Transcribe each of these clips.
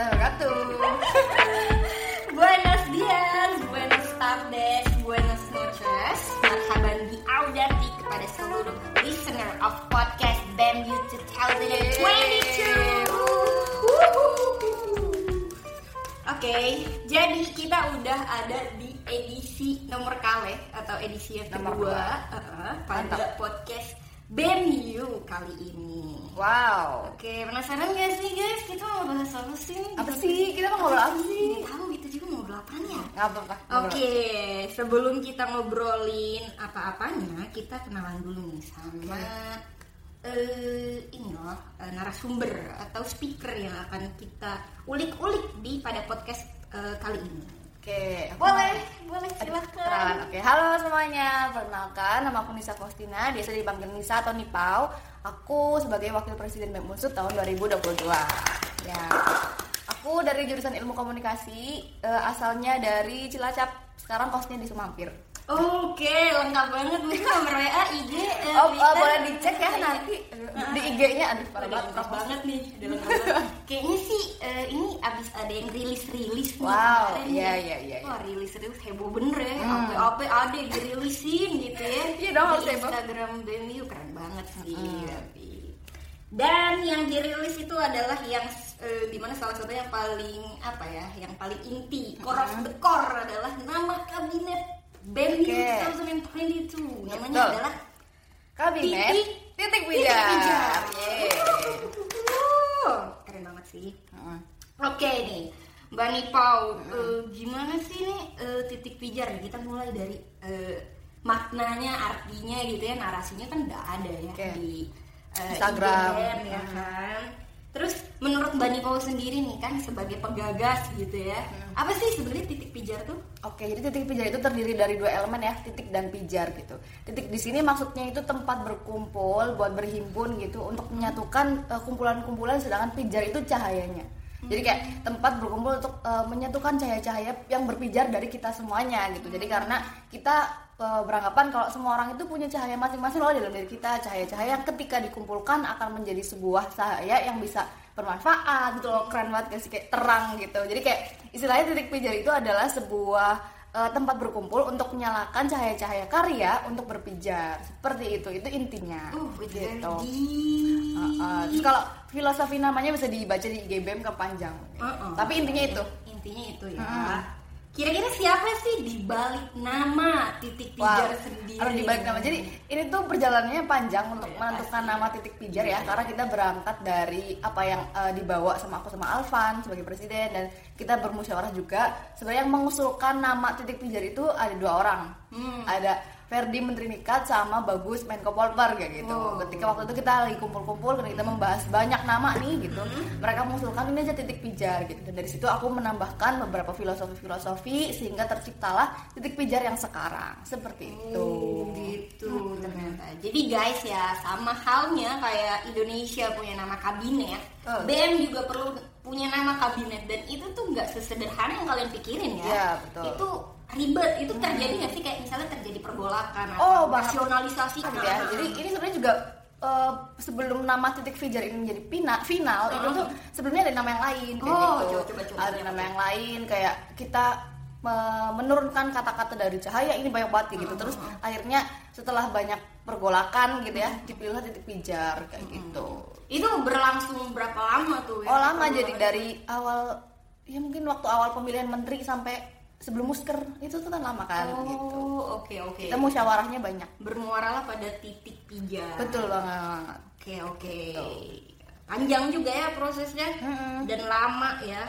warahmatullahi wabarakatuh. Buenos dias, buenos tardes, buenos noches. Marhaban di Audati kepada seluruh listener of podcast BEMU 2022. Oke, okay, jadi kita udah ada di edisi nomor kale atau edisi yang nomor kedua uh -uh, pada Mantap. podcast BEM You kali ini. Wow. Oke, penasaran gak sih guys? Kita mau bahas apa sih? Apa sih? Kita mau ngobrol apa sih? Nggak tahu itu juga ngobrol apaan ya? Nggak apa-apa. Oke, sebelum kita ngobrolin apa-apanya, kita kenalan dulu nih sama eh ini loh eh, narasumber atau speaker yang akan kita ulik-ulik di pada podcast eh, kali ini. Oke. aku Boleh, mau- boleh kenalan. Oke, halo semuanya. Perkenalkan, nama aku Nisa Faustina, biasa dipanggil Nisa atau Nipau. Aku sebagai Wakil Presiden BEM Unsur tahun 2022. Ya. Aku dari jurusan Ilmu Komunikasi, eh, asalnya dari Cilacap. Sekarang kosnya di Semampir. Oke, lengkap banget mungkin nomor WA, IG, eh, Oh, Twitter. boleh dicek ya nanti di IG-nya. Aduh, parah banget. lengkap banget nih. Kayaknya sih eh, ini abis ada yang rilis-rilis nih Wow, iya, nih. iya, iya, iya. Wah rilis-rilis heboh bener ya, Hmm. apa-apa ada yang dirilisin gitu ya. Iya dong, Di harus heboh. Instagram BMU keren banget sih. Hmm. tapi. Dan yang dirilis itu adalah yang eh, di mana salah satu yang paling apa ya, yang paling inti, core of the core adalah nama kabinet BMU Oke. 2022. Namanya Betul. adalah Kabinet Titik- titik pijar. Pijar. Uh, keren banget sih. Heeh. Oke nih, Mbak Nipau, eh, gimana sih nih eh, titik pijar? Kita mulai dari eh, maknanya, artinya gitu ya, narasinya kan udah ada ya Oke. di eh, Instagram. IGN, ya kan. Terus menurut Mbak Nipau sendiri nih kan sebagai pegagas gitu ya, apa sih sebenarnya titik pijar tuh? Oke, jadi titik pijar itu terdiri dari dua elemen ya, titik dan pijar gitu. Titik di sini maksudnya itu tempat berkumpul buat berhimpun gitu untuk menyatukan eh, kumpulan-kumpulan sedangkan pijar itu cahayanya. Jadi kayak tempat berkumpul untuk eh, menyatukan cahaya-cahaya yang berpijar dari kita semuanya gitu. Jadi karena kita beranggapan kalau semua orang itu punya cahaya masing-masing loh dalam diri kita, cahaya-cahaya yang ketika dikumpulkan akan menjadi sebuah cahaya yang bisa bermanfaat gitu loh, keren banget gak sih kayak terang gitu. Jadi kayak istilahnya titik pijar itu adalah sebuah eh, tempat berkumpul untuk menyalakan cahaya-cahaya karya untuk berpijar. Seperti itu, itu intinya. Uh, gitu. Uh, uh. Terus kalau filosofi namanya bisa dibaca di IGBM kepanjang. Uh-uh. Tapi intinya itu. Intinya itu ya. Hmm. Kira-kira siapa sih di balik nama titik pijar Wah, sendiri? harus dibalik nama. Jadi ini tuh perjalanannya panjang untuk iya, menentukan nama titik pijar ya, karena kita berangkat dari apa yang eh, dibawa sama aku sama Alvan sebagai presiden dan kita bermusyawarah juga. Sebenarnya yang mengusulkan nama titik pijar itu ada dua orang. Hmm. Ada Ferdi Menteri Nikat sama Bagus Menko Polpar kayak gitu. Oh. Ketika waktu itu kita lagi kumpul-kumpul dan kita membahas banyak nama nih gitu. Hmm. Mereka mengusulkan ini aja titik pijar gitu. Dan dari situ aku menambahkan beberapa filosofi-filosofi sehingga terciptalah titik pijar yang sekarang. Seperti itu. Oh, gitu ternyata. Jadi guys ya sama halnya kayak Indonesia punya nama kabinet, Oh. BM juga perlu punya nama kabinet dan itu tuh nggak sesederhana yang kalian pikirin ya. Iya, betul. Itu ribet. Itu terjadi nggak sih kayak misalnya terjadi pergolakan Oh, atau rasionalisasi Gitu ya. Jadi ini sebenarnya juga eh, sebelum nama titik pijar ini menjadi pina, final itu tuh sebelumnya ada nama yang lain kayak Oh, gitu. coba, coba, coba. ada nama yang lain kayak kita me- menurunkan kata-kata dari cahaya ini banyak banget gitu. Terus akhirnya setelah banyak pergolakan gitu ya, dipilih titik pijar kayak gitu. itu berlangsung berapa lama tuh? ya? Oh lama jadi dari awal ya mungkin waktu awal pemilihan menteri sampai sebelum musker itu tuh kan lama kan gitu. Oh, oke oke. Kita musyawarahnya banyak. Bermuaralah pada titik pijar. Betul banget. Oke oke. Betul. Panjang juga ya prosesnya Mm-mm. dan lama ya.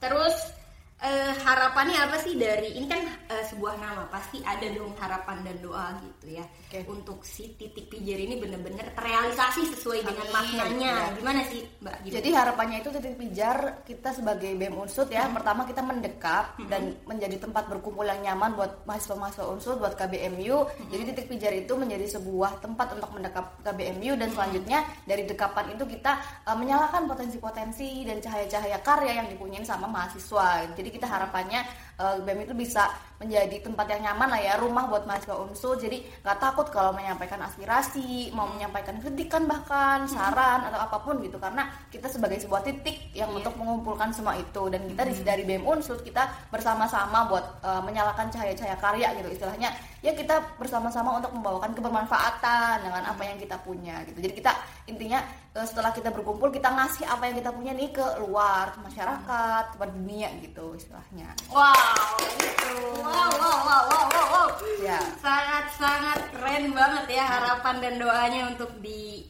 Terus eh, harapannya apa sih dari ini kan eh, sebuah nama pasti ada dong harapan dan doa gitu ya Oke. untuk si titik pijar ini bener-bener terrealisasi sesuai dengan maknanya. Ya. Gimana sih Mbak? Gimana? Jadi harapannya itu titik pijar kita sebagai BEM Unsur ya, pertama kita mendekap dan menjadi tempat berkumpul yang nyaman buat mahasiswa-mahasiswa Unsur, buat KBMU. Jadi titik pijar itu menjadi sebuah tempat untuk mendekap KBMU dan selanjutnya dari dekapan itu kita uh, menyalakan potensi-potensi dan cahaya-cahaya karya yang dipunyain sama mahasiswa. Jadi kita harapannya uh, BEM itu bisa menjadi tempat yang nyaman lah ya rumah buat mahasiswa unsur jadi nggak takut kalau menyampaikan aspirasi mau menyampaikan kritikan bahkan saran atau apa pun gitu. Karena kita sebagai sebuah titik yang Iya. untuk mengumpulkan semua itu. Dan kita di dari BEM unsur kita bersama-sama buat uh, menyalakan cahaya-cahaya karya gitu. Istilahnya ya kita bersama-sama untuk membawakan kebermanfaatan dengan apa yang kita punya gitu. Jadi kita intinya uh, setelah kita berkumpul kita ngasih apa yang kita punya nih ke luar ke masyarakat kepada dunia gitu istilahnya. Wow, gitu. Wow, wow, wow, wow, wow, wow. Ya. Sangat-sangat keren banget ya harapan dan doanya untuk di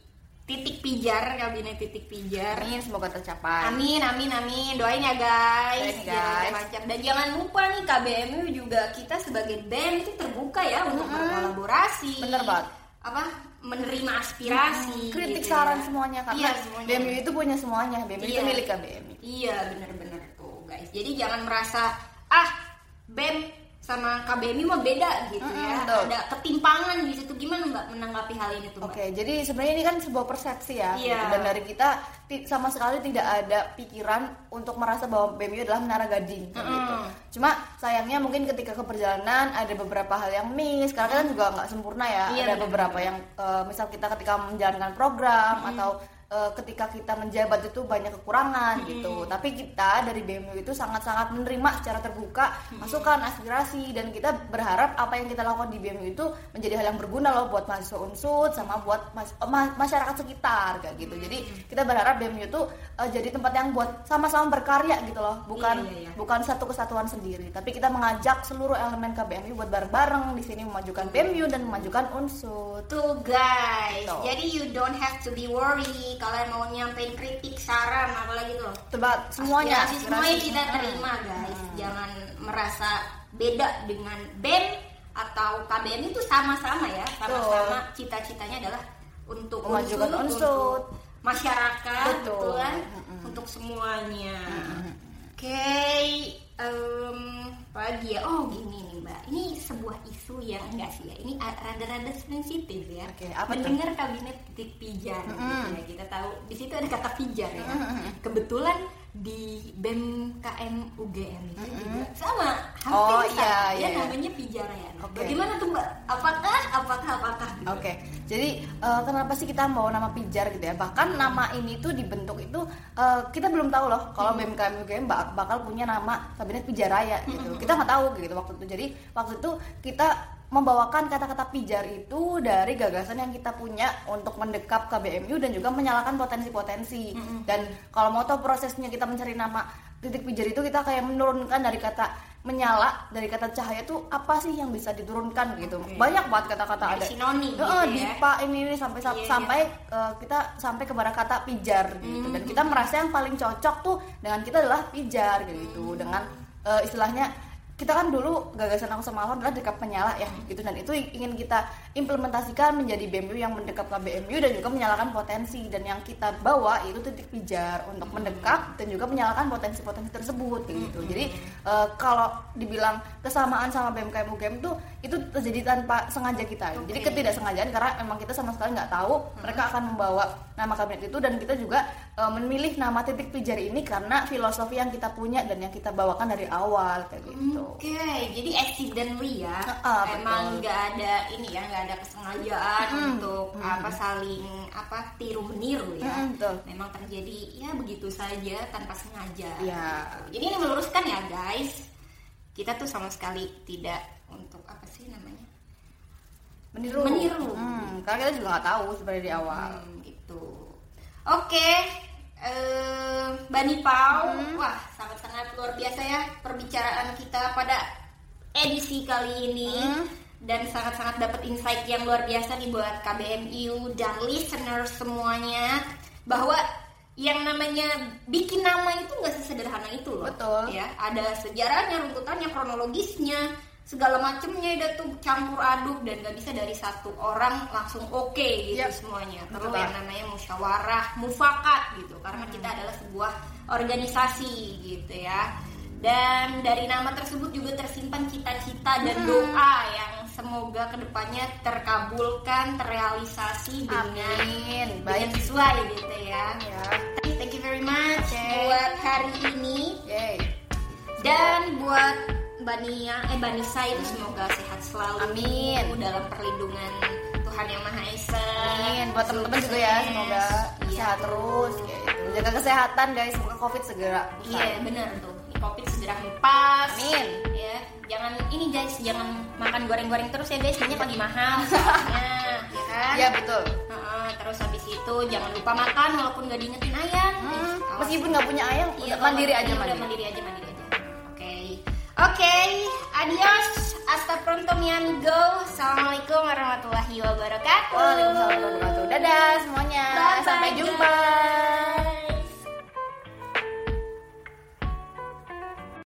titik pijar, kabinet titik pijar. amin semoga tercapai Amin, amin, amin. Doain ya guys. Doain, Jangan guys. macam Dan jangan lupa nih KBMU juga kita sebagai BEM itu terbuka ya untuk berkolaborasi. Bener banget. Apa? Menerima aspirasi. kritik gitu saran ya. semuanya karena Iya, semuanya. BMU itu punya semuanya BMU itu Iya. milik KBMU Iya bener-bener tuh guys. Jadi jangan merasa BEM sama KBMI mah beda gitu Mm-mm, ya. betul. Ada ketimpangan di situ. Gimana mbak menanggapi hal ini tuh? Oke, jadi sebenarnya ini kan sebuah persepsi ya, Iya. gitu. dan dari kita sama sekali tidak ada pikiran untuk merasa bahwa BMU adalah menara gading, kayak gitu. Mm-mm. Cuma sayangnya mungkin ketika ke perjalanan ada beberapa hal yang miss, karena kan juga nggak sempurna ya. Iya, ada benar. beberapa yang eh, misal kita ketika menjalankan program atau eh, ketika kita menjabat itu banyak kekurangan gitu. Tapi kita dari BMU itu sangat-sangat menerima secara terbuka masukan, aspirasi dan kita berharap apa yang kita lakukan di BMU itu menjadi hal yang berguna loh buat mahasiswa unsur sama buat mas- ma- masyarakat sekitar kayak gitu. Jadi kita berharap BMU itu eh, jadi tempat yang buat sama-sama berkarya gitu loh, bukan Iya, iya, iya. bukan satu kesatuan sendiri. Tapi kita mengajak seluruh elemen KBMU buat bareng-bareng di sini memajukan BMU dan memajukan unsur. Tuh guys, Tuh. jadi you don't have to be worry kalian mau nyampein kritik, saran, apalagi tuh. Coba semuanya, Aspirasi semuanya kita Hmm. terima guys. Jangan merasa beda dengan BEM atau KBM itu sama-sama ya. Sama-sama cita-citanya adalah untuk Memajukan unsur, untuk masyarakat, Betul. betul kan? Mm-mm. Untuk semuanya. Oke, em, apa lagi ya? Oh gini nih mbak, ini sebuah isu yang enggak sih ya? Ini rada-rada sensitif ya. Oke, apa? Mendengar kabinet titik pijar, gitu Mm-mm. ya. Kita tahu di situ ada kata pijar ya. Mm-mm. Kebetulan di BEM KM UGM itu juga sama, hampir Oh, sama. iya, iya. namanya Pijarayan. Oke. Bagaimana tuh mbak? Apakah, apakah, apakah? gitu? Oke, jadi eh, kenapa sih kita bawa nama pijar gitu ya? Bahkan nama ini tuh dibentuk itu eh, kita belum tahu loh kalau BMKM UGM bak- bakal punya nama kabinet pijaraya gitu. Kita nggak tahu gitu waktu itu. Jadi waktu itu kita membawakan kata-kata pijar itu dari gagasan yang kita punya untuk mendekap KBMU dan juga menyalakan potensi-potensi. Dan kalau mau tahu prosesnya kita mencari nama titik pijar itu kita kayak menurunkan dari kata menyala dari kata cahaya itu apa sih yang bisa diturunkan gitu. Oke. Banyak banget kata-kata ada. sinonim gitu ya. dipa ini, ini sampai Iya, iya. sampai eh, kita sampai kepada kata pijar gitu dan kita merasa yang paling cocok tuh dengan kita adalah pijar gitu dengan eh, istilahnya kita kan dulu gagasan aku sama Alvan adalah dekap penyala ya gitu. Dan itu ingin kita implementasikan menjadi BMU yang mendekap KBMU dan juga menyalakan potensi. Dan yang kita bawa itu titik pijar untuk mendekap dan juga menyalakan potensi-potensi tersebut gitu. Jadi eh, kalau dibilang kesamaan sama BMKM UGM itu itu terjadi tanpa sengaja kita. Jadi Oke. ketidaksengajaan karena emang kita sama sekali nggak tahu mereka akan membawa nama kabinet itu dan kita juga eh, memilih nama titik pijar ini karena filosofi yang kita punya dan yang kita bawakan dari awal kayak gitu Oke, jadi accidentally ya. Ah, Emang betul. nggak ada ini ya, nggak ada kesengajaan Mm-mm. untuk apa saling apa tiru meniru ya. Mm-mm, betul. Memang terjadi ya begitu saja tanpa sengaja. Iya. Jadi ini meluruskan ya guys. Kita tuh sama sekali tidak untuk apa sih namanya? meniru Meniru. Hmm, karena kita juga nggak tahu sebenarnya di awal Hmm, gitu. Oke, eh Bani Pau, Hmm. wah sangat-sangat luar biasa ya perbicaraan kita pada edisi kali ini Hmm. dan sangat-sangat dapat insight yang luar biasa nih buat KBMU dan listener semuanya bahwa yang namanya bikin nama itu nggak sesederhana itu loh. Betul. Ya, ada sejarahnya, runtutannya, kronologisnya, segala macemnya udah tuh campur aduk dan nggak bisa dari satu orang langsung oke gitu Yap. semuanya. Betul Perlu yang banget. namanya musyawarah, mufakat gitu. Karena kita adalah sebuah organisasi gitu ya. Dan dari nama tersebut juga tersimpan cita-cita dan doa yang semoga ke depannya terkabulkan, terrealisasi dengan Amin. dengan Baik. sesuai gitu ya. ya Thank you very much Oke. buat hari ini Yay. dan buat Bania eh Banisa itu semoga sehat selalu Amin. dalam perlindungan Tuhan yang Maha Esa Amin. Buat teman-teman juga ya, semoga Iya. sehat terus kayak gitu. Jaga kesehatan guys, semoga Covid segera Iya usai. benar tuh. Covid segera hempas. Amin. Ya, jangan ini guys, jangan makan goreng-goreng terus ya guys, minyak lagi mahal soalnya, ya kan? Iya, betul. Terus habis itu jangan lupa makan walaupun gak diingetin ayang. Hmm, awas. meskipun nggak punya ayang, Iya, udah mandiri aja udah mandiri. mandiri aja mandiri. Oke, adios. Hasta pronto mi amigo. Assalamualaikum warahmatullahi wabarakatuh. Waalaikumsalam warahmatullahi wabarakatuh. Dadah semuanya. Bye-bye, Sampai jumpa. guys.